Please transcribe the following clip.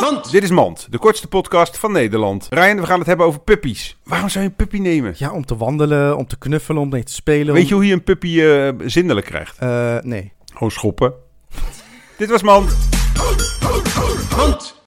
Want dit is Mand, de kortste podcast van Nederland. Ryan, we gaan het hebben over puppies. Waarom zou je een puppy nemen? Ja, om te wandelen, om te knuffelen, om mee te spelen. Weet om- je hoe je een puppy eh zindelijk krijgt? Eh, nee. Gewoon schoppen. dit was Mand. Mand.